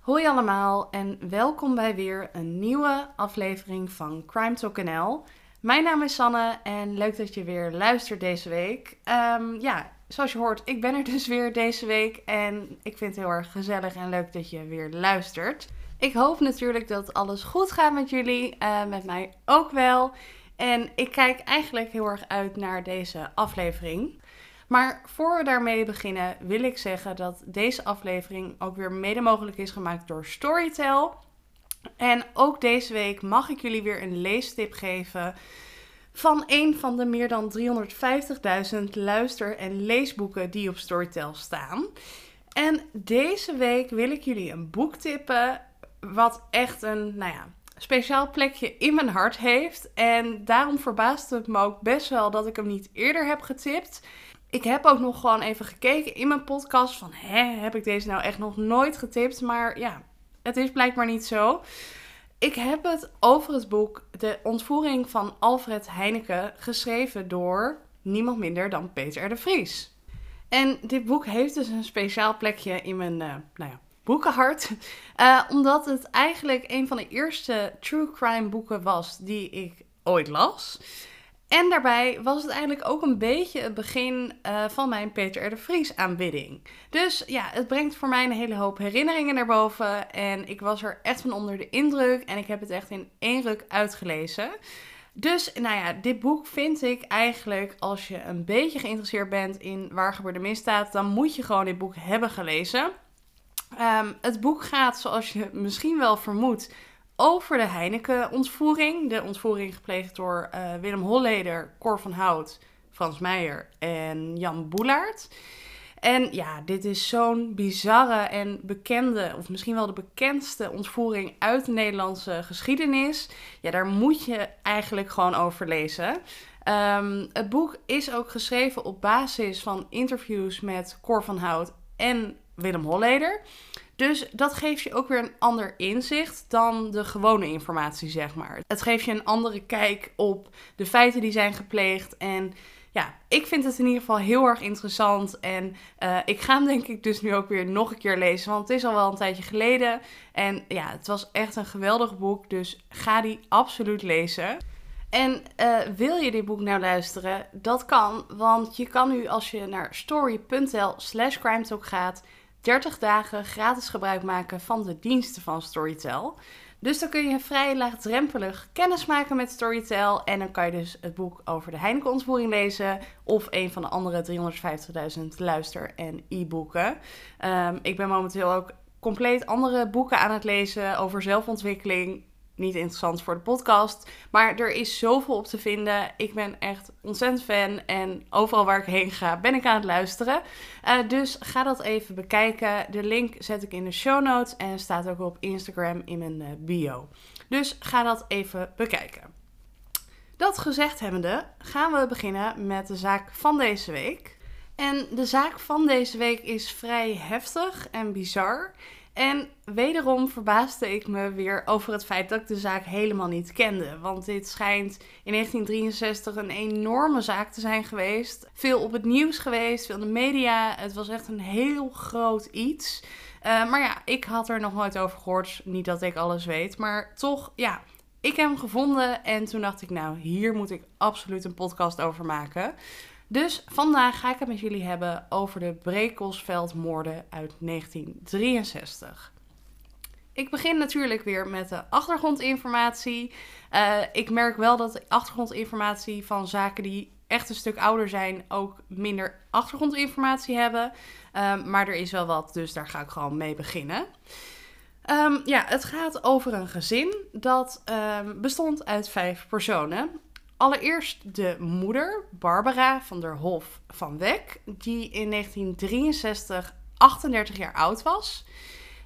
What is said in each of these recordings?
Hoi allemaal en welkom bij weer een nieuwe aflevering van Crime Talk NL. Mijn naam is Sanne en leuk dat je weer luistert deze week. Ehm, ja, zoals je hoort, ik ben er dus weer deze week en ik vind het heel erg gezellig en leuk dat je weer luistert. Ik hoop natuurlijk dat alles goed gaat met jullie, uh, met mij ook wel. En ik kijk eigenlijk heel erg uit naar deze aflevering. Maar voor we daarmee beginnen, wil ik zeggen dat deze aflevering ook weer mede mogelijk is gemaakt door Storytel. En ook deze week mag ik jullie weer een leestip geven van een van de meer dan 350.000 luister- en leesboeken die op Storytel staan. En deze week wil ik jullie een boek tippen wat echt een, nou ja, speciaal plekje in mijn hart heeft. En daarom verbaast het me ook best wel dat ik hem niet eerder heb getipt. Ik heb ook nog gewoon even gekeken in mijn podcast van, hè, heb ik deze nou echt nog nooit getipt? Maar ja, het is blijkbaar niet zo. Ik heb het over het boek De ontvoering van Alfred Heineken, geschreven door niemand minder dan Peter R. de Vries. En dit boek heeft dus een speciaal plekje in mijn, uh, nou ja, boekenhart. Uh, omdat het eigenlijk een van de eerste true crime boeken was die ik ooit las. En daarbij was het eigenlijk ook een beetje het begin uh, van mijn Peter R. de Vries aanbidding. Dus ja, het brengt voor mij een hele hoop herinneringen naar boven. En ik was er echt van onder de indruk. En ik heb het echt in één ruk uitgelezen. Dus nou ja, dit boek vind ik eigenlijk, als je een beetje geïnteresseerd bent in waar gebeurde misdaad, dan moet je gewoon dit boek hebben gelezen. Um, het boek gaat, zoals je misschien wel vermoedt, over de Heineken-ontvoering. De ontvoering gepleegd door uh, Willem Holleder, Cor van Hout, Frans Meijer en Jan Boelaert. En ja, dit is zo'n bizarre en bekende, of misschien wel de bekendste ontvoering uit de Nederlandse geschiedenis. Ja, daar moet je eigenlijk gewoon over lezen. Um, het boek is ook geschreven op basis van interviews met Cor van Hout en Willem Holleder. Dus dat geeft je ook weer een ander inzicht dan de gewone informatie, zeg maar. Het geeft je een andere kijk op de feiten die zijn gepleegd. En ja, ik vind het in ieder geval heel erg interessant. En uh, ik ga hem denk ik dus nu ook weer nog een keer lezen. Want het is al wel een tijdje geleden. En ja, het was echt een geweldig boek. Dus ga die absoluut lezen. En uh, wil je dit boek nou luisteren? Dat kan, want je kan nu als je naar story.nl slash crimetalk gaat 30 dagen gratis gebruik maken van de diensten van Storytel. Dus dan kun je vrij laagdrempelig kennis maken met Storytel. En dan kan je dus het boek over de Heineken-ontvoering lezen. Of een van de andere 350.000 luister- en e-boeken. Um, ik ben momenteel ook compleet andere boeken aan het lezen over zelfontwikkeling niet interessant voor de podcast. Maar er is zoveel op te vinden. Ik ben echt ontzettend fan. En overal waar ik heen ga, ben ik aan het luisteren. Uh, dus ga dat even bekijken. De link zet ik in de show notes. En staat ook op Instagram in mijn uh, bio. Dus ga dat even bekijken. Dat gezegd hebbende, gaan we beginnen met de zaak van deze week. En de zaak van deze week is vrij heftig en bizar. En wederom verbaasde ik me weer over het feit dat ik de zaak helemaal niet kende. Want dit schijnt in 1963 een enorme zaak te zijn geweest. Veel op het nieuws geweest, veel in de media. Het was echt een heel groot iets. Uh, maar ja, ik had er nog nooit over gehoord. Niet dat ik alles weet, maar toch, ja. Ik heb hem gevonden en toen dacht ik, nou, hier moet ik absoluut een podcast over maken. Dus vandaag ga ik het met jullie hebben over de Brekelsveldmoorden uit 1963. Ik begin natuurlijk weer met de achtergrondinformatie. Uh, ik merk wel dat de achtergrondinformatie van zaken die echt een stuk ouder zijn ook minder achtergrondinformatie hebben. Um, maar er is wel wat, dus daar ga ik gewoon mee beginnen. Um, ja, het gaat over een gezin dat um, bestond uit vijf personen. Allereerst de moeder, Barbara van der Hof van Wek, die in 1963 38 jaar oud was.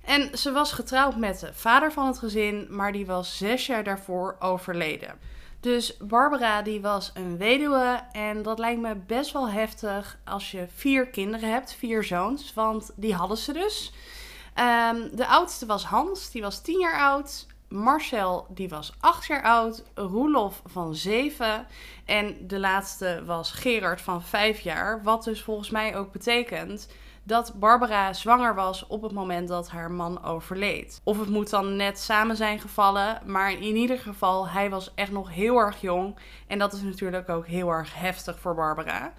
En ze was getrouwd met de vader van het gezin, maar die was zes jaar daarvoor overleden. Dus Barbara die was een weduwe en dat lijkt me best wel heftig als je vier kinderen hebt, vier zoons, want die hadden ze dus. Um, de oudste was Hans, die was tien jaar oud. Marcel, die was acht jaar oud. Roelof van zeven. En de laatste was Gerard van vijf jaar. Wat dus volgens mij ook betekent dat Barbara zwanger was op het moment dat haar man overleed. Of het moet dan net samen zijn gevallen, maar in ieder geval, hij was echt nog heel erg jong. En dat is natuurlijk ook heel erg heftig voor Barbara.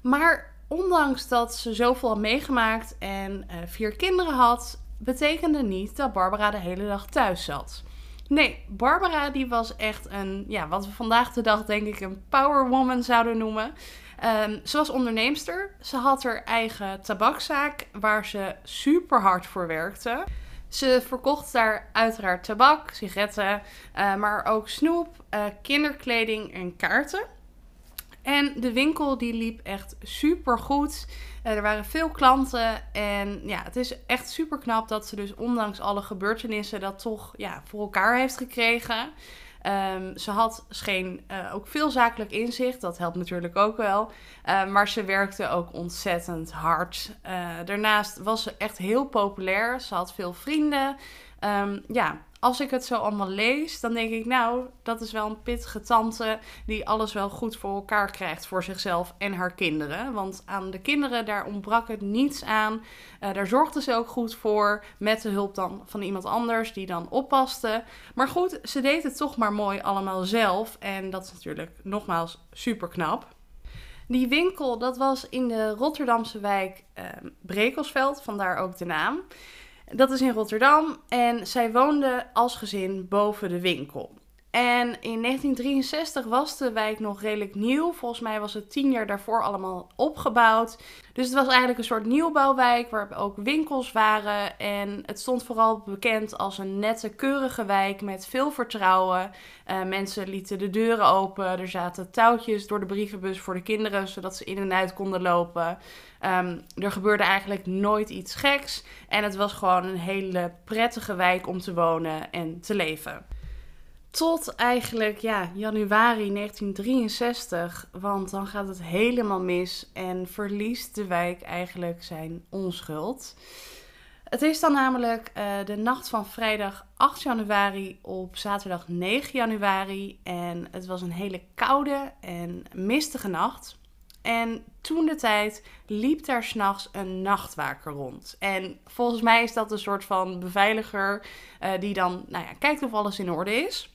Maar ondanks dat ze zoveel had meegemaakt en uh, vier kinderen had, betekende niet dat Barbara de hele dag thuis zat. Nee, Barbara die was echt een, ja, wat we vandaag de dag denk ik een power woman zouden noemen. Um, ze was onderneemster. Ze had haar eigen tabakzaak waar ze super hard voor werkte. Ze verkocht daar uiteraard tabak, sigaretten, uh, maar ook snoep, uh, kinderkleding en kaarten. En de winkel die liep echt super goed. Uh, er waren veel klanten. En ja, het is echt super knap dat ze dus ondanks alle gebeurtenissen dat toch ja, voor elkaar heeft gekregen. Um, ze had scheen uh, ook veel zakelijk inzicht, dat helpt natuurlijk ook wel. Uh, maar ze werkte ook ontzettend hard. Uh, daarnaast was ze echt heel populair. Ze had veel vrienden. Um, ja, als ik het zo allemaal lees, dan denk ik, nou, dat is wel een pittige tante die alles wel goed voor elkaar krijgt voor zichzelf en haar kinderen. Want aan de kinderen, daar ontbrak het niets aan. Uh, daar zorgde ze ook goed voor, met de hulp dan van iemand anders die dan oppaste. Maar goed, ze deed het toch maar mooi allemaal zelf. En dat is natuurlijk nogmaals super knap. Die winkel, dat was in de Rotterdamse wijk uh, Brekelsveld, vandaar ook de naam. Dat is in Rotterdam en zij woonde als gezin boven de winkel. En in 1963 was de wijk nog redelijk nieuw. Volgens mij was het tien jaar daarvoor allemaal opgebouwd. Dus het was eigenlijk een soort nieuwbouwwijk waar ook winkels waren. En het stond vooral bekend als een nette, keurige wijk met veel vertrouwen. Uh, mensen lieten de deuren open. Er zaten touwtjes door de brievenbus voor de kinderen, zodat ze in en uit konden lopen. Um, er gebeurde eigenlijk nooit iets geks. En het was gewoon een hele prettige wijk om te wonen en te leven. Tot eigenlijk ja, januari 1963, want dan gaat het helemaal mis en verliest de wijk eigenlijk zijn onschuld. Het is dan namelijk uh, de nacht van vrijdag 8 januari op zaterdag 9 januari en het was een hele koude en mistige nacht. En toen de tijd liep daar s'nachts een nachtwaker rond. En volgens mij is dat een soort van beveiliger uh, die dan nou ja, kijkt of alles in orde is.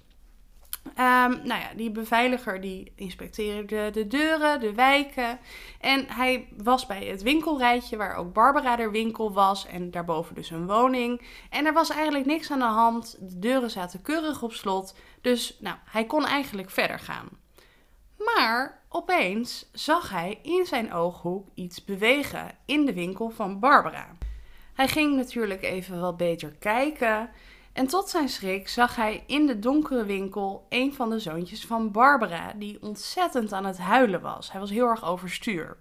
Um, nou ja, die beveiliger die inspecteerde de deuren, de wijken. En hij was bij het winkelrijtje waar ook Barbara de winkel was. En daarboven dus een woning. En er was eigenlijk niks aan de hand. De deuren zaten keurig op slot. Dus nou, hij kon eigenlijk verder gaan. Maar opeens zag hij in zijn ooghoek iets bewegen in de winkel van Barbara. Hij ging natuurlijk even wat beter kijken. En tot zijn schrik zag hij in de donkere winkel een van de zoontjes van Barbara, die ontzettend aan het huilen was. Hij was heel erg overstuur.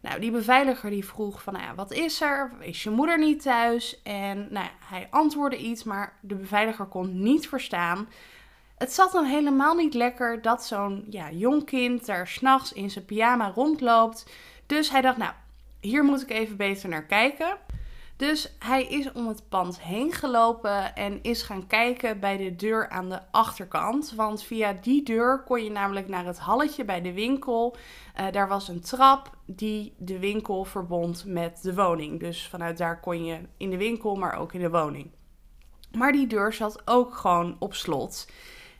Nou, die beveiliger die vroeg van, nou ja, wat is er? Is je moeder niet thuis? En nou hij antwoordde iets, maar de beveiliger kon niet verstaan. Het zat hem helemaal niet lekker dat zo'n ja, jong kind daar s'nachts in zijn pyjama rondloopt. Dus hij dacht, nou, hier moet ik even beter naar kijken. Dus hij is om het pand heen gelopen en is gaan kijken bij de deur aan de achterkant. Want via die deur kon je namelijk naar het halletje bij de winkel. Uh, daar was een trap die de winkel verbond met de woning. Dus vanuit daar kon je in de winkel, maar ook in de woning. Maar die deur zat ook gewoon op slot.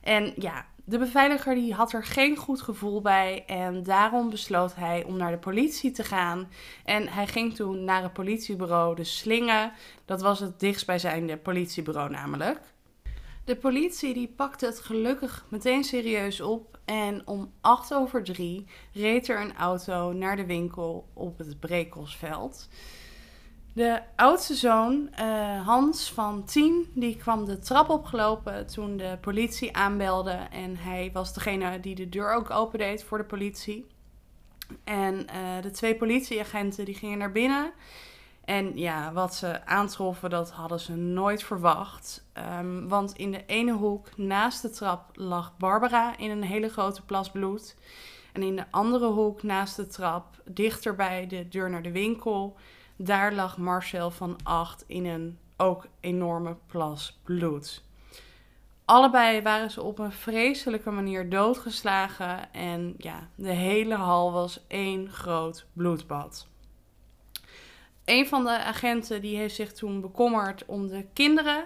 En ja, de beveiliger die had er geen goed gevoel bij en daarom besloot hij om naar de politie te gaan. En hij ging toen naar het politiebureau De Slingen. Dat was het dichtstbijzijnde politiebureau namelijk. De politie die pakte het gelukkig meteen serieus op en om 8 over 3 reed er een auto naar de winkel op het Brekelsveld. De oudste zoon, uh, Hans van 10, die kwam de trap opgelopen toen de politie aanbelde. En hij was degene die de deur ook opendeed voor de politie. En uh, de twee politieagenten die gingen naar binnen. En ja, wat ze aantroffen, dat hadden ze nooit verwacht. Um, want in de ene hoek naast de trap lag Barbara in een hele grote plas bloed. En in de andere hoek naast de trap, dichter bij de deur naar de winkel, daar lag Marcel van 8 in een ook enorme plas bloed. Allebei waren ze op een vreselijke manier doodgeslagen en ja, de hele hal was één groot bloedbad. Een van de agenten die heeft zich toen bekommerd om de kinderen.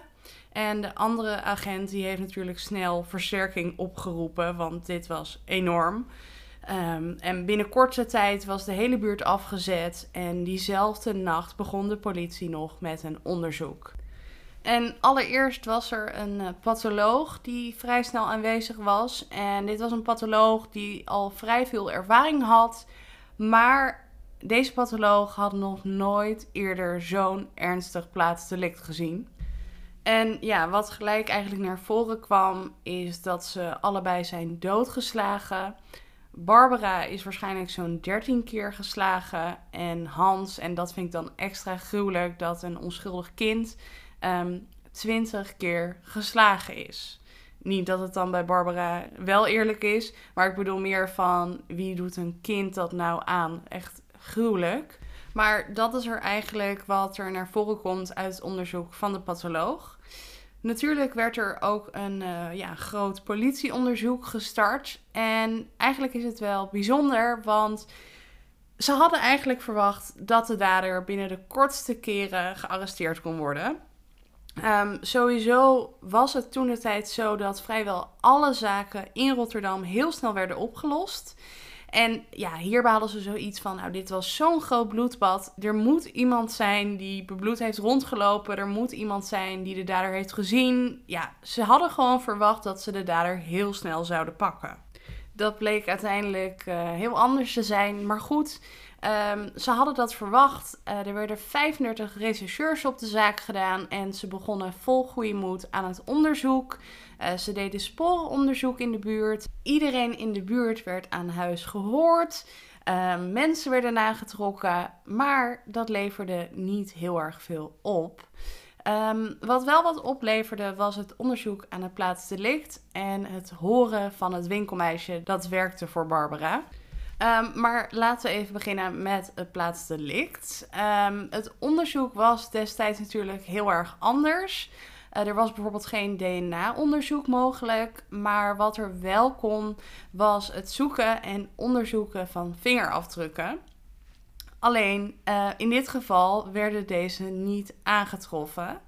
En de andere agent die heeft natuurlijk snel versterking opgeroepen, want dit was enorm. Um, en binnen korte tijd was de hele buurt afgezet en diezelfde nacht begon de politie nog met een onderzoek. En allereerst was er een uh, patholoog die vrij snel aanwezig was. En dit was een patholoog die al vrij veel ervaring had. Maar deze patholoog had nog nooit eerder zo'n ernstig plaatsdelict gezien. En ja, wat gelijk eigenlijk naar voren kwam, is dat ze allebei zijn doodgeslagen. Barbara is waarschijnlijk zo'n 13 keer geslagen. En Hans, en dat vind ik dan extra gruwelijk, dat een onschuldig kind um, ehm, 20 keer geslagen is. Niet dat het dan bij Barbara wel eerlijk is, maar ik bedoel meer van wie doet een kind dat nou aan? Echt gruwelijk. Maar dat is er eigenlijk wat er naar voren komt uit het onderzoek van de patholoog. Natuurlijk werd er ook een uh, ja, groot politieonderzoek gestart. En eigenlijk is het wel bijzonder, want ze hadden eigenlijk verwacht dat de dader binnen de kortste keren gearresteerd kon worden. Um, sowieso was het toen de tijd zo dat vrijwel alle zaken in Rotterdam heel snel werden opgelost. En ja, hierbij hadden ze zoiets van, nou dit was zo'n groot bloedbad. Er moet iemand zijn die bebloed heeft rondgelopen. Er moet iemand zijn die de dader heeft gezien. Ja, ze hadden gewoon verwacht dat ze de dader heel snel zouden pakken. Dat bleek uiteindelijk uh, heel anders te zijn. Maar goed, Um, ze hadden dat verwacht. Uh, er werden 35 rechercheurs op de zaak gedaan en ze begonnen vol goede moed aan het onderzoek. Uh, ze deden sporenonderzoek in de buurt. Iedereen in de buurt werd aan huis gehoord. Uh, mensen werden nagetrokken, maar dat leverde niet heel erg veel op. Um, wat wel wat opleverde was het onderzoek aan het plaatsdelict en het horen van het winkelmeisje dat werkte voor Barbara. Um, maar laten we even beginnen met het plaatsdelict. Um, het onderzoek was destijds natuurlijk heel erg anders. Uh, er was bijvoorbeeld geen DNA-onderzoek mogelijk, maar wat er wel kon, was het zoeken en onderzoeken van vingerafdrukken. Alleen uh, in dit geval werden deze niet aangetroffen.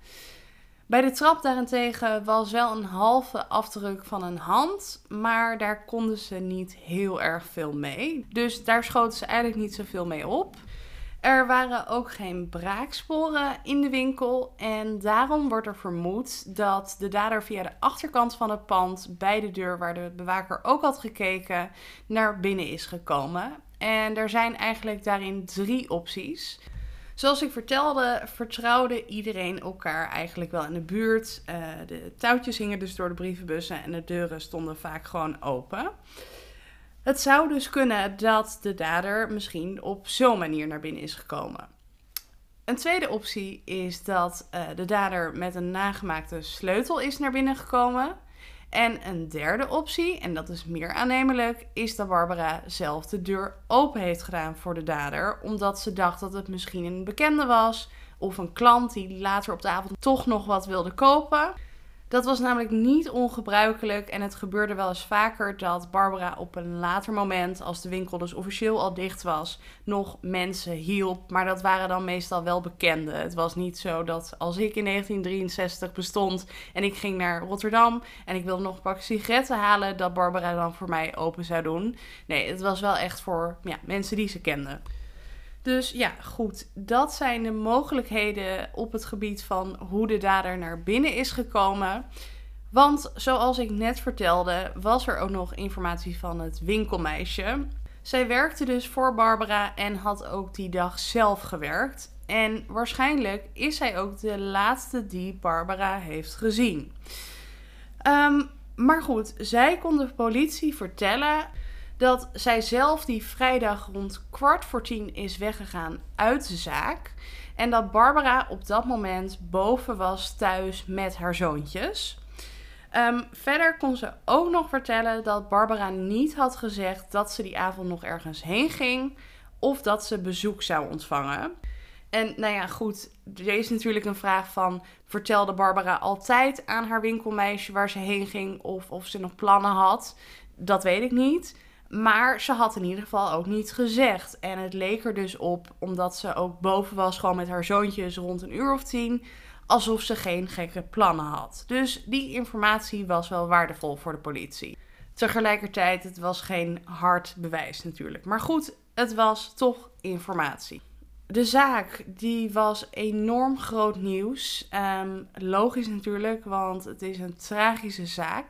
Bij de trap daarentegen was wel een halve afdruk van een hand, maar daar konden ze niet heel erg veel mee. Dus daar schoten ze eigenlijk niet zoveel mee op. Er waren ook geen braaksporen in de winkel en daarom wordt er vermoed dat de dader via de achterkant van het pand bij de deur waar de bewaker ook had gekeken naar binnen is gekomen. En er zijn eigenlijk daarin drie opties. Zoals ik vertelde, vertrouwde iedereen elkaar eigenlijk wel in de buurt. Uh, de touwtjes hingen dus door de brievenbussen en de deuren stonden vaak gewoon open. Het zou dus kunnen dat de dader misschien op zo'n manier naar binnen is gekomen. Een tweede optie is dat uh, de dader met een nagemaakte sleutel is naar binnen gekomen. En een derde optie, en dat is meer aannemelijk, is dat Barbara zelf de deur open heeft gedaan voor de dader, omdat ze dacht dat het misschien een bekende was of een klant die later op de avond toch nog wat wilde kopen. Dat was namelijk niet ongebruikelijk en het gebeurde wel eens vaker dat Barbara op een later moment, als de winkel dus officieel al dicht was, nog mensen hielp. Maar dat waren dan meestal wel bekenden. Het was niet zo dat als ik in 1963 bestond en ik ging naar Rotterdam en ik wilde nog een pak sigaretten halen, dat Barbara dan voor mij open zou doen. Nee, het was wel echt voor ja, mensen die ze kenden. Dus ja, goed. Dat zijn de mogelijkheden op het gebied van hoe de dader naar binnen is gekomen. Want zoals ik net vertelde, was er ook nog informatie van het winkelmeisje. Zij werkte dus voor Barbara en had ook die dag zelf gewerkt. En waarschijnlijk is zij ook de laatste die Barbara heeft gezien. Um, maar goed, zij kon de politie vertellen dat zij zelf die vrijdag rond kwart voor tien is weggegaan uit de zaak. En dat Barbara op dat moment boven was thuis met haar zoontjes. Ehm, verder kon ze ook nog vertellen dat Barbara niet had gezegd dat ze die avond nog ergens heen ging of dat ze bezoek zou ontvangen. En nou ja, goed, er is natuurlijk een vraag van: vertelde Barbara altijd aan haar winkelmeisje waar ze heen ging of of ze nog plannen had? Dat weet ik niet. Maar ze had in ieder geval ook niet gezegd. En het leek er dus op, omdat ze ook boven was, gewoon met haar zoontjes rond een uur of tien, alsof ze geen gekke plannen had. Dus die informatie was wel waardevol voor de politie. Tegelijkertijd, het was geen hard bewijs natuurlijk. Maar goed, het was toch informatie. De zaak die was enorm groot nieuws. Um, logisch natuurlijk, want het is een tragische zaak.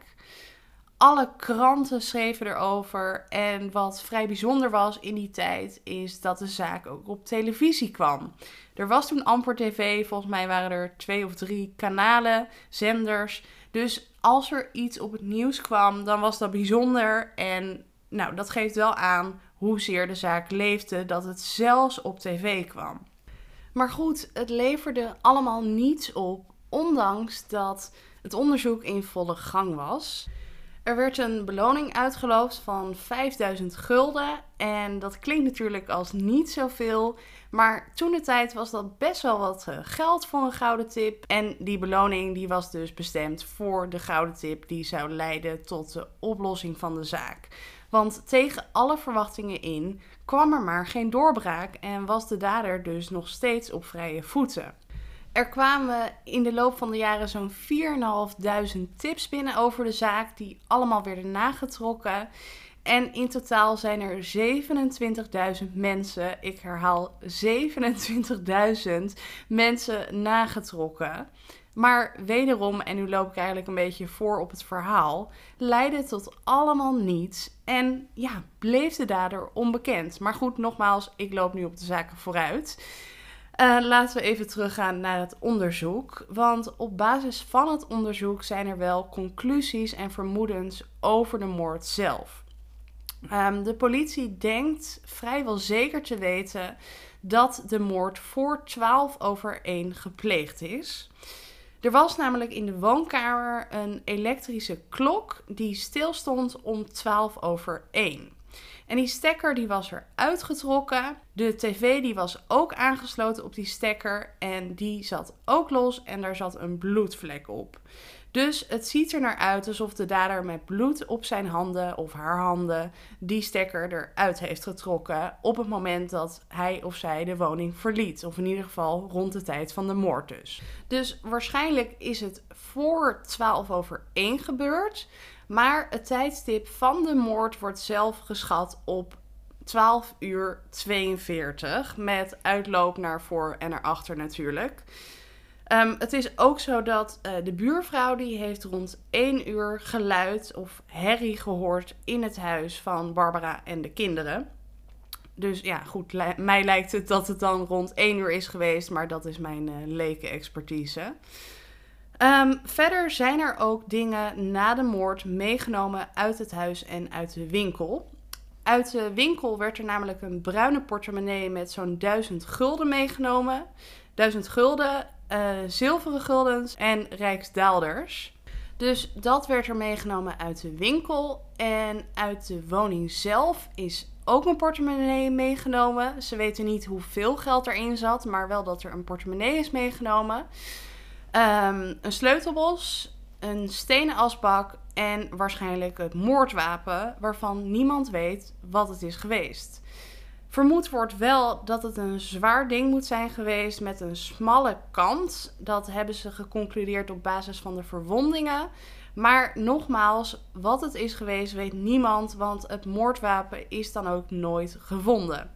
Alle kranten schreven erover. En wat vrij bijzonder was in die tijd, is dat de zaak ook op televisie kwam. Er was toen amper tv, volgens mij waren er twee of drie kanalen, zenders. Dus als er iets op het nieuws kwam, dan was dat bijzonder. En nou, dat geeft wel aan hoezeer de zaak leefde dat het zelfs op tv kwam. Maar goed, het leverde allemaal niets op, ondanks dat het onderzoek in volle gang was. Er werd een beloning uitgeloofd van 5000 gulden. En dat klinkt natuurlijk als niet zoveel. Maar toen de tijd was dat best wel wat eh, geld voor een gouden tip. En die beloning die was dus bestemd voor de gouden tip die zou leiden tot de oplossing van de zaak. Want tegen alle verwachtingen in kwam er maar geen doorbraak en was de dader dus nog steeds op vrije voeten. Er kwamen in de loop van de jaren zo'n 4.500 tips binnen over de zaak, die allemaal werden nagetrokken. En in totaal zijn er 27.000 mensen, ik herhaal 27.000 mensen nagetrokken. Maar wederom, en nu loop ik eigenlijk een beetje voor op het verhaal, leidde tot allemaal niets en ja, bleef de dader onbekend. Maar goed, nogmaals, ik loop nu op de zaken vooruit. Uh, laten we even teruggaan naar het onderzoek. Want op basis van het onderzoek zijn er wel conclusies en vermoedens over de moord zelf. Um, de politie denkt vrijwel zeker te weten dat de moord voor 12 over 1 gepleegd is. Er was namelijk in de woonkamer een elektrische klok die stilstond om 12 over 1. En die stekker die was er uitgetrokken. De tv die was ook aangesloten op die stekker en die zat ook los en daar zat een bloedvlek op. Dus het ziet er naar uit alsof de dader met bloed op zijn handen of haar handen die stekker eruit heeft getrokken op het moment dat hij of zij de woning verliet. Of in ieder geval rond de tijd van de moord dus. Dus waarschijnlijk is het voor 12 over 1 gebeurd. Maar het tijdstip van de moord wordt zelf geschat op 12 uur 42. Met uitloop naar voor en naar achter natuurlijk. Um, het is ook zo dat uh, de buurvrouw die heeft rond 1 uur geluid of herrie gehoord in het huis van Barbara en de kinderen. Dus ja, goed, mij lijkt het dat het dan rond 1 uur is geweest, maar dat is mijn uh, leken expertise. Um, verder zijn er ook dingen na de moord meegenomen uit het huis en uit de winkel. Uit de winkel werd er namelijk een bruine portemonnee met zo'n 1000 gulden meegenomen. 1000 gulden uh, zilveren guldens en rijksdaalders. Dus dat werd er meegenomen uit de winkel. En uit de woning zelf is ook een portemonnee meegenomen. Ze weten niet hoeveel geld erin zat, maar wel dat er een portemonnee is meegenomen. Um, een sleutelbos, een stenen asbak en waarschijnlijk het moordwapen waarvan niemand weet wat het is geweest. Vermoed wordt wel dat het een zwaar ding moet zijn geweest met een smalle kant. Dat hebben ze geconcludeerd op basis van de verwondingen. Maar nogmaals, wat het is geweest weet niemand, want het moordwapen is dan ook nooit gevonden.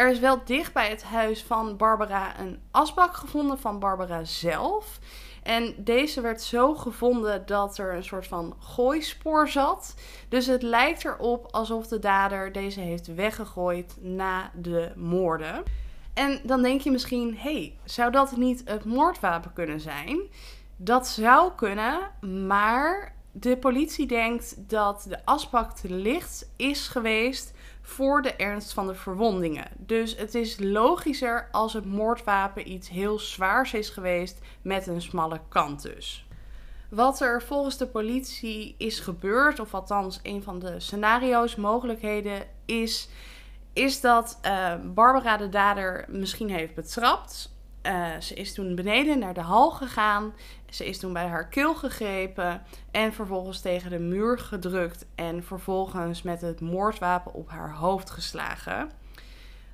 Er is wel dicht bij het huis van Barbara een asbak gevonden van Barbara zelf. En deze werd zo gevonden dat er een soort van gooispoor zat. Dus het lijkt erop alsof de dader deze heeft weggegooid na de moorden. En dan denk je misschien, hey, zou dat niet het moordwapen kunnen zijn? Dat zou kunnen, maar de politie denkt dat de asbak te licht is geweest voor de ernst van de verwondingen. Dus het is logischer als het moordwapen iets heel zwaars is geweest met een smalle kant dus. Wat er volgens de politie is gebeurd, of althans een van de scenario's, mogelijkheden, is, is dat uh, Barbara de dader misschien heeft betrapt. eh, ze is toen beneden naar de hal gegaan. Ze is toen bij haar keel gegrepen en vervolgens tegen de muur gedrukt en vervolgens met het moordwapen op haar hoofd geslagen.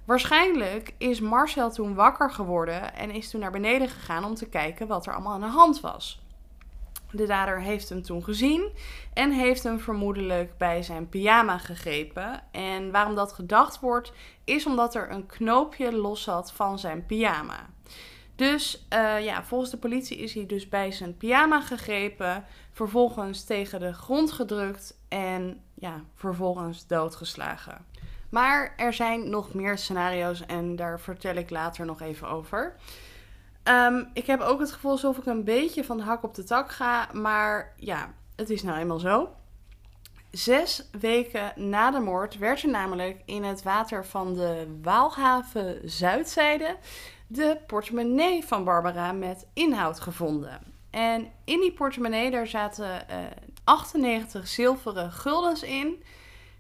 Waarschijnlijk is Marcel toen wakker geworden en is toen naar beneden gegaan om te kijken wat er allemaal aan de hand was. De dader heeft hem toen gezien en heeft hem vermoedelijk bij zijn pyjama gegrepen. En waarom dat gedacht wordt, is omdat er een knoopje los zat van zijn pyjama. Dus uh, ja, volgens de politie is hij dus bij zijn pyjama gegrepen, vervolgens tegen de grond gedrukt en ja, vervolgens doodgeslagen. Maar er zijn nog meer scenario's en daar vertel ik later nog even over. Um, ik heb ook het gevoel alsof ik een beetje van de hak op de tak ga, maar ja, het is nou eenmaal zo. Zes weken na de moord werd er namelijk in het water van de Waalhaven Zuidzijde de portemonnee van Barbara met inhoud gevonden. En in die portemonnee daar zaten uh, eh, 98 zilveren guldens in,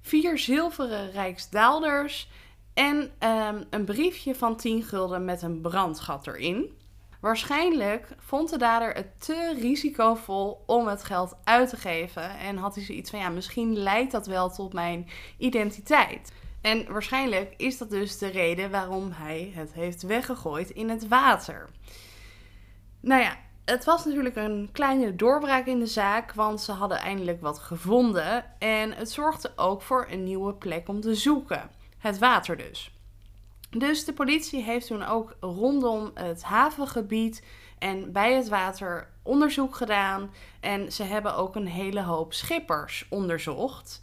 vier zilveren rijksdaalders en um, een briefje van 10 gulden met een brandgat erin. Waarschijnlijk vond de dader het te risicovol om het geld uit te geven en had hij zoiets van ja, misschien leidt dat wel tot mijn identiteit. En waarschijnlijk is dat dus de reden waarom hij het heeft weggegooid in het water. Nou ja, het was natuurlijk een kleine doorbraak in de zaak, want ze hadden eindelijk wat gevonden. En het zorgde ook voor een nieuwe plek om te zoeken. Het water dus. Dus de politie heeft toen ook rondom het havengebied en bij het water onderzoek gedaan. En ze hebben ook een hele hoop schippers onderzocht.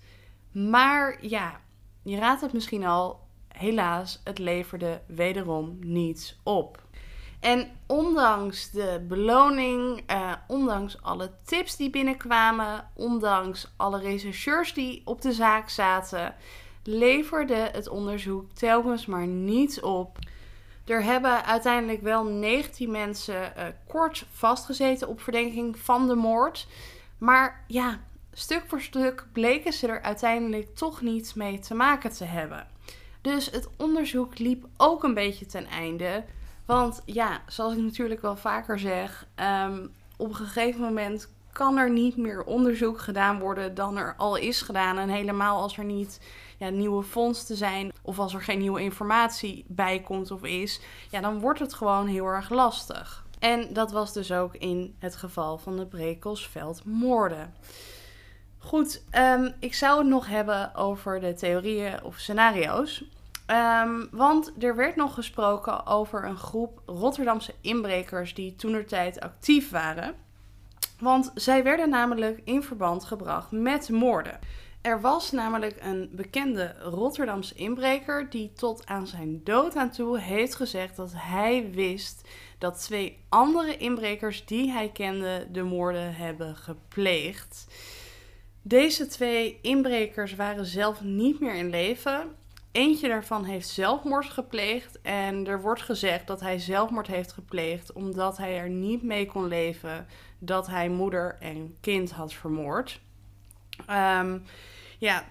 Maar ja, je raadt het misschien al, helaas, het leverde wederom niets op. En ondanks de beloning, eh, ondanks alle tips die binnenkwamen, ondanks alle rechercheurs die op de zaak zaten, leverde het onderzoek telkens maar niets op. Er hebben uiteindelijk wel 19 mensen uh, kort vastgezeten op verdenking van de moord. Maar ja, stuk voor stuk bleken ze er uiteindelijk toch niets mee te maken te hebben. Dus het onderzoek liep ook een beetje ten einde. Want ja, zoals ik natuurlijk wel vaker zeg, um, op een gegeven moment kan er niet meer onderzoek gedaan worden dan er al is gedaan. En helemaal als er niet ja, nieuwe vondsten zijn of als er geen nieuwe informatie bij komt of is, ja, dan wordt het gewoon heel erg lastig. En dat was dus ook in het geval van de Brekelsveldmoorden. Goed, um, ik zou het nog hebben over de theorieën of scenario's. Um, want er werd nog gesproken over een groep Rotterdamse inbrekers die toenertijd actief waren. Want zij werden namelijk in verband gebracht met moorden. Er was namelijk een bekende Rotterdamse inbreker die tot aan zijn dood aan toe heeft gezegd dat hij wist dat twee andere inbrekers die hij kende de moorden hebben gepleegd. Deze twee inbrekers waren zelf niet meer in leven. Eentje daarvan heeft zelfmoord gepleegd en er wordt gezegd dat hij zelfmoord heeft gepleegd omdat hij er niet mee kon leven dat hij moeder en kind had vermoord. Um, ja,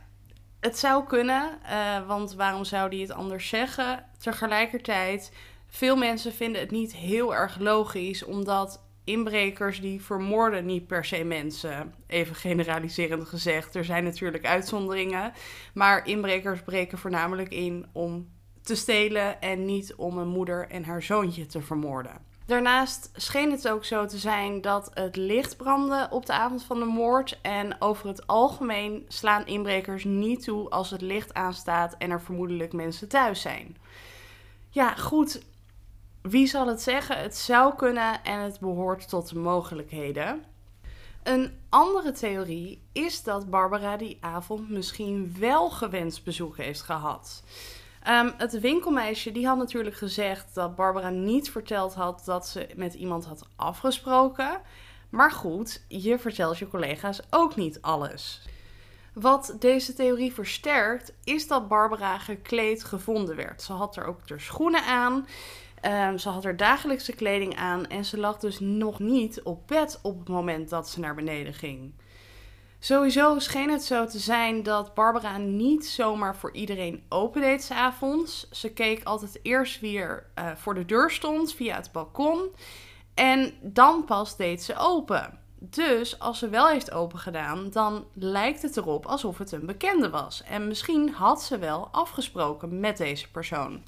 het zou kunnen, uh, want waarom zou die het anders zeggen? Tegelijkertijd, veel mensen vinden het niet heel erg logisch, omdat inbrekers die vermoorden niet per se mensen. Even generaliserend gezegd. Er zijn natuurlijk uitzonderingen. Maar inbrekers breken voornamelijk in om te stelen en niet om een moeder en haar zoontje te vermoorden. Daarnaast scheen het ook zo te zijn dat het licht brandde op de avond van de moord. En over het algemeen slaan inbrekers niet toe als het licht aanstaat en er vermoedelijk mensen thuis zijn. Ja, goed. Wie zal het zeggen? Het zou kunnen en het behoort tot de mogelijkheden. Een andere theorie is dat Barbara die avond misschien wel gewenst bezoek heeft gehad. Um, het winkelmeisje die had natuurlijk gezegd dat Barbara niet verteld had dat ze met iemand had afgesproken. Maar goed, je vertelt je collega's ook niet alles. Wat deze theorie versterkt, is dat Barbara gekleed gevonden werd. Ze had er ook haar schoenen aan. Um, ze had er dagelijkse kleding aan en ze lag dus nog niet op bed op het moment dat ze naar beneden ging. Sowieso scheen het zo te zijn dat Barbara niet zomaar voor iedereen opendeed s'avonds. Ze keek altijd eerst weer uh, voor de deur stond via het balkon. En dan pas deed ze open. Dus als ze wel heeft opengedaan, dan lijkt het erop alsof het een bekende was. En misschien had ze wel afgesproken met deze persoon.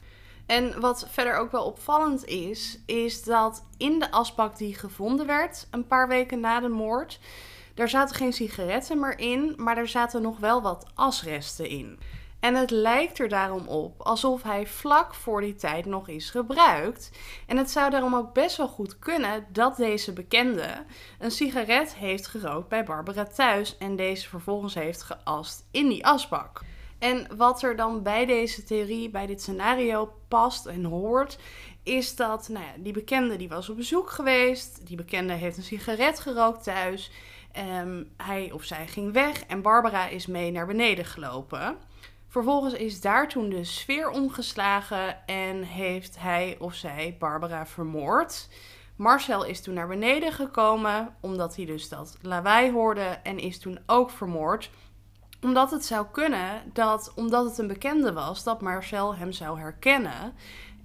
En wat verder ook wel opvallend is, is dat in de asbak die gevonden werd, een paar weken na de moord, daar zaten geen sigaretten meer in, maar er zaten nog wel wat asresten in. En het lijkt er daarom op alsof hij vlak voor die tijd nog is gebruikt. En het zou daarom ook best wel goed kunnen dat deze bekende een sigaret heeft gerookt bij Barbara thuis en deze vervolgens heeft geast in die asbak. En wat er dan bij deze theorie, bij dit scenario past en hoort, is dat nou ja, die bekende die was op bezoek geweest. Die bekende heeft een sigaret gerookt thuis. Um, hij of zij ging weg en Barbara is mee naar beneden gelopen. Vervolgens is daar toen de sfeer omgeslagen en heeft hij of zij Barbara vermoord. Marcel is toen naar beneden gekomen omdat hij dus dat lawaai hoorde en is toen ook vermoord. Omdat het zou kunnen dat, omdat het een bekende was, dat Marcel hem zou herkennen.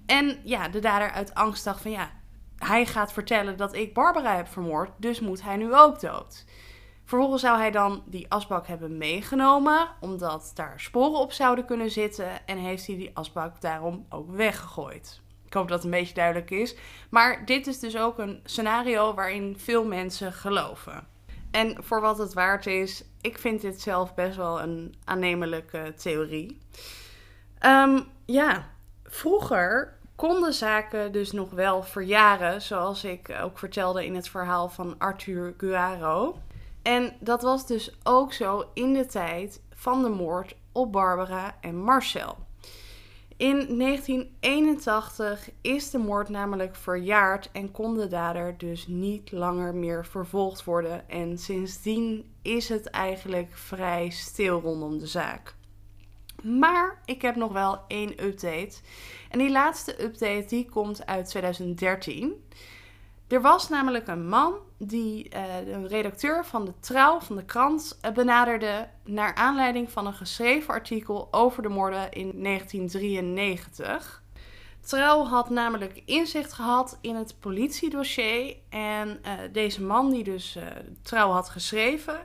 En ja, de dader uit angst dacht van ja, hij gaat vertellen dat ik Barbara heb vermoord, dus moet hij nu ook dood. Vervolgens zou hij dan die asbak hebben meegenomen, omdat daar sporen op zouden kunnen zitten. En heeft hij die asbak daarom ook weggegooid. Ik hoop dat het een beetje duidelijk is. Maar dit is dus ook een scenario waarin veel mensen geloven. En voor wat het waard is, ik vind dit zelf best wel een aannemelijke theorie. Um, ja, vroeger konden zaken dus nog wel verjaren, zoals ik ook vertelde in het verhaal van Arthur Guaro. En dat was dus ook zo in de tijd van de moord op Barbara en Marcel. In 1981 is de moord namelijk verjaard en kon de dader dus niet langer meer vervolgd worden. En sindsdien is het eigenlijk vrij stil rondom de zaak. Maar ik heb nog wel één update. En die laatste update die komt uit 2013. Er was namelijk een man die uh, een redacteur van de Trouw, van de krant, uh, benaderde naar aanleiding van een geschreven artikel over de moorden in 1993. Trouw had namelijk inzicht gehad in het politiedossier en uh, deze man die dus Trouw had geschreven,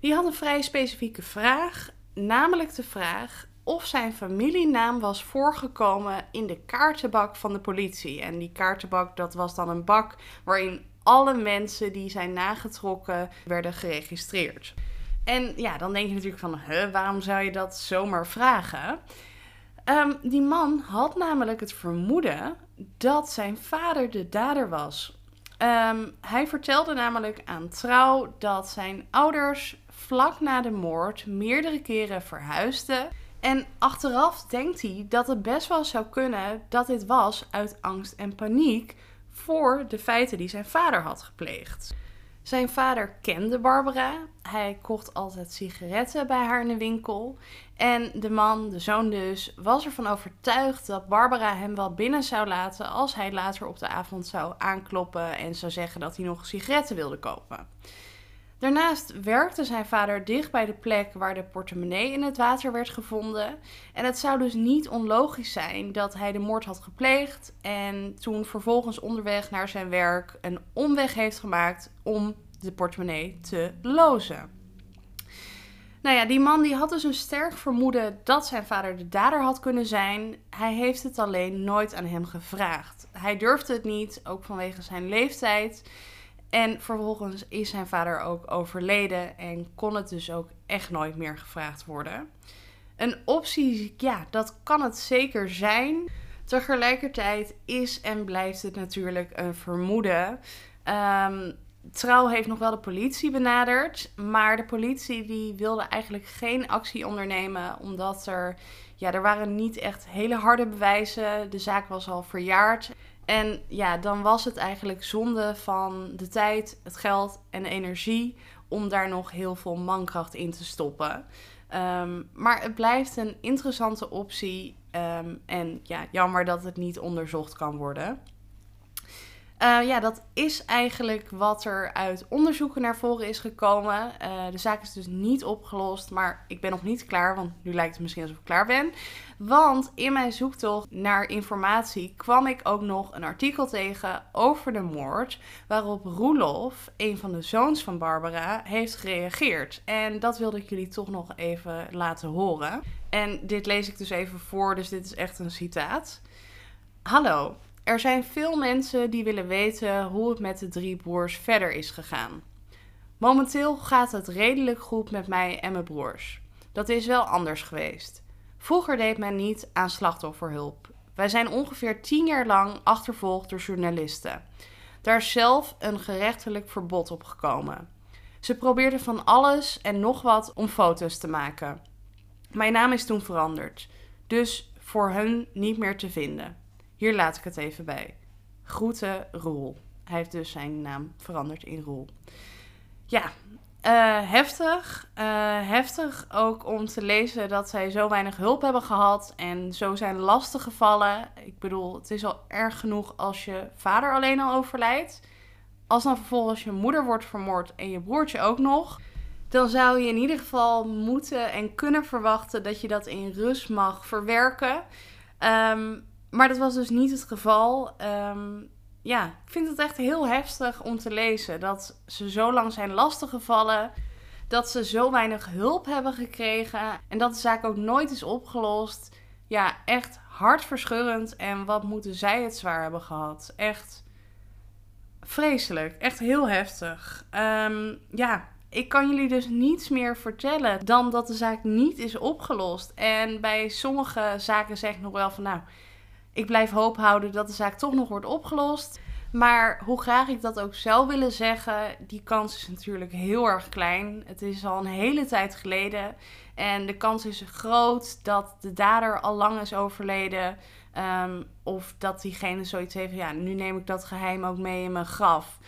die had een vrij specifieke vraag, namelijk de vraag of zijn familienaam was voorgekomen in de kaartenbak van de politie. En die kaartenbak, dat was dan een bak waarin alle mensen die zijn nagetrokken werden geregistreerd. En ja, dan denk je natuurlijk van, huh, waarom zou je dat zomaar vragen? Um, die man had namelijk het vermoeden dat zijn vader de dader was. Um, hij vertelde namelijk aan Trouw dat zijn ouders vlak na de moord meerdere keren verhuisden en achteraf denkt hij dat het best wel zou kunnen dat dit was uit angst en paniek voor de feiten die zijn vader had gepleegd. Zijn vader kende Barbara. Hij kocht altijd sigaretten bij haar in de winkel. En de man, de zoon dus, was ervan overtuigd dat Barbara hem wel binnen zou laten als hij later op de avond zou aankloppen en zou zeggen dat hij nog sigaretten wilde kopen. Daarnaast werkte zijn vader dicht bij de plek waar de portemonnee in het water werd gevonden. En het zou dus niet onlogisch zijn dat hij de moord had gepleegd en toen vervolgens onderweg naar zijn werk een omweg heeft gemaakt om de portemonnee te lozen. Nou ja, die man die had dus een sterk vermoeden dat zijn vader de dader had kunnen zijn. Hij heeft het alleen nooit aan hem gevraagd. Hij durfde het niet, ook vanwege zijn leeftijd. En vervolgens is zijn vader ook overleden en kon het dus ook echt nooit meer gevraagd worden. Een optie, ja, dat kan het zeker zijn. Tegelijkertijd is en blijft het natuurlijk een vermoeden. Um, Trouw heeft nog wel de politie benaderd, maar de politie die wilde eigenlijk geen actie ondernemen omdat er, ja, er waren niet echt hele harde bewijzen. De zaak was al verjaard. En ja, dan was het eigenlijk zonde van de tijd, het geld en de energie om daar nog heel veel mankracht in te stoppen. Um, maar het blijft een interessante optie. Um, en ja, jammer dat het niet onderzocht kan worden. Uh, ja, dat is eigenlijk wat er uit onderzoeken naar voren is gekomen. Uh, de zaak is dus niet opgelost, maar ik ben nog niet klaar, want nu lijkt het misschien alsof ik klaar ben. Want in mijn zoektocht naar informatie kwam ik ook nog een artikel tegen over de moord, waarop Roelof, een van de zoons van Barbara, heeft gereageerd. En dat wilde ik jullie toch nog even laten horen. En dit lees ik dus even voor, dus dit is echt een citaat. Hallo, er zijn veel mensen die willen weten hoe het met de drie broers verder is gegaan. Momenteel gaat het redelijk goed met mij en mijn broers. Dat is wel anders geweest. Vroeger deed men niet aan slachtofferhulp. Wij zijn ongeveer tien jaar lang achtervolgd door journalisten. Daar is zelf een gerechtelijk verbod op gekomen. Ze probeerden van alles en nog wat om foto's te maken. Mijn naam is toen veranderd, dus voor hun niet meer te vinden. Hier laat ik het even bij. Groeten Roel. Hij heeft dus zijn naam veranderd in Roel. Ja, uh, heftig. Uh, heftig ook om te lezen dat zij zo weinig hulp hebben gehad en zo zijn lastig gevallen. Ik bedoel, het is al erg genoeg als je vader alleen al overlijdt. Als dan vervolgens je moeder wordt vermoord en je broertje ook nog, dan zou je in ieder geval moeten en kunnen verwachten dat je dat in rust mag verwerken. Um, maar dat was dus niet het geval. Ehm, ja, ik vind het echt heel heftig om te lezen. Dat ze zo lang zijn lastiggevallen. Dat ze zo weinig hulp hebben gekregen. En dat de zaak ook nooit is opgelost. Ja, echt hartverscheurend. En wat moeten zij het zwaar hebben gehad. Echt vreselijk. Echt heel heftig. Ehm, ja, ik kan jullie dus niets meer vertellen dan dat de zaak niet is opgelost. En bij sommige zaken zeg ik nog wel van nou ik blijf hoop houden dat de zaak toch nog wordt opgelost. Maar hoe graag ik dat ook zou willen zeggen, die kans is natuurlijk heel erg klein. Het is al een hele tijd geleden. En de kans is groot dat de dader al lang is overleden. Um, of dat diegene zoiets heeft ja, nu neem ik dat geheim ook mee in mijn graf.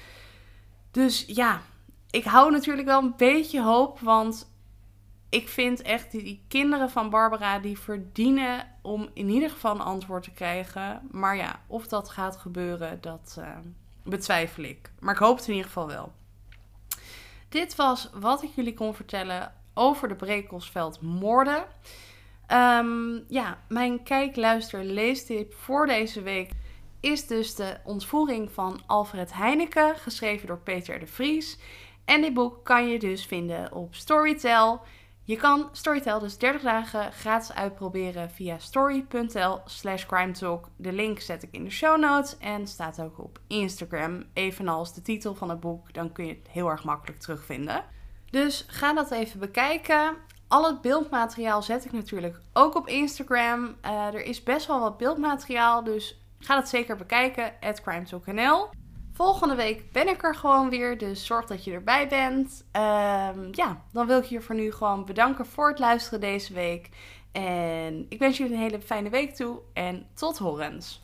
Dus ja, ik hou natuurlijk wel een beetje hoop. Want ik vind echt die, die, kinderen van Barbara die verdienen om in ieder geval een antwoord te krijgen. Maar ja, of dat gaat gebeuren, dat uh, betwijfel ik. Maar ik hoop het in ieder geval wel. Dit was wat ik jullie kon vertellen over de Brekelsveld moorden. Um, ja, mijn kijk, luister, leestip voor deze week is dus de ontvoering van Alfred Heineken, geschreven door Peter de Vries. En dit boek kan je dus vinden op Storytel. Je kan Storytel dus 30 dagen gratis uitproberen via story.tel slash crimetalk. De link zet ik in de show notes en staat ook op Instagram. Evenals de titel van het boek, dan kun je het heel erg makkelijk terugvinden. Dus ga dat even bekijken. Al het beeldmateriaal zet ik natuurlijk ook op Instagram. Uh, er is best wel wat beeldmateriaal, dus ga dat zeker bekijken. Crimetalknl. Volgende week ben ik er gewoon weer, dus zorg dat je erbij bent. Um, ja, dan wil ik je voor nu gewoon bedanken voor het luisteren deze week. En ik wens jullie een hele fijne week toe en tot horens.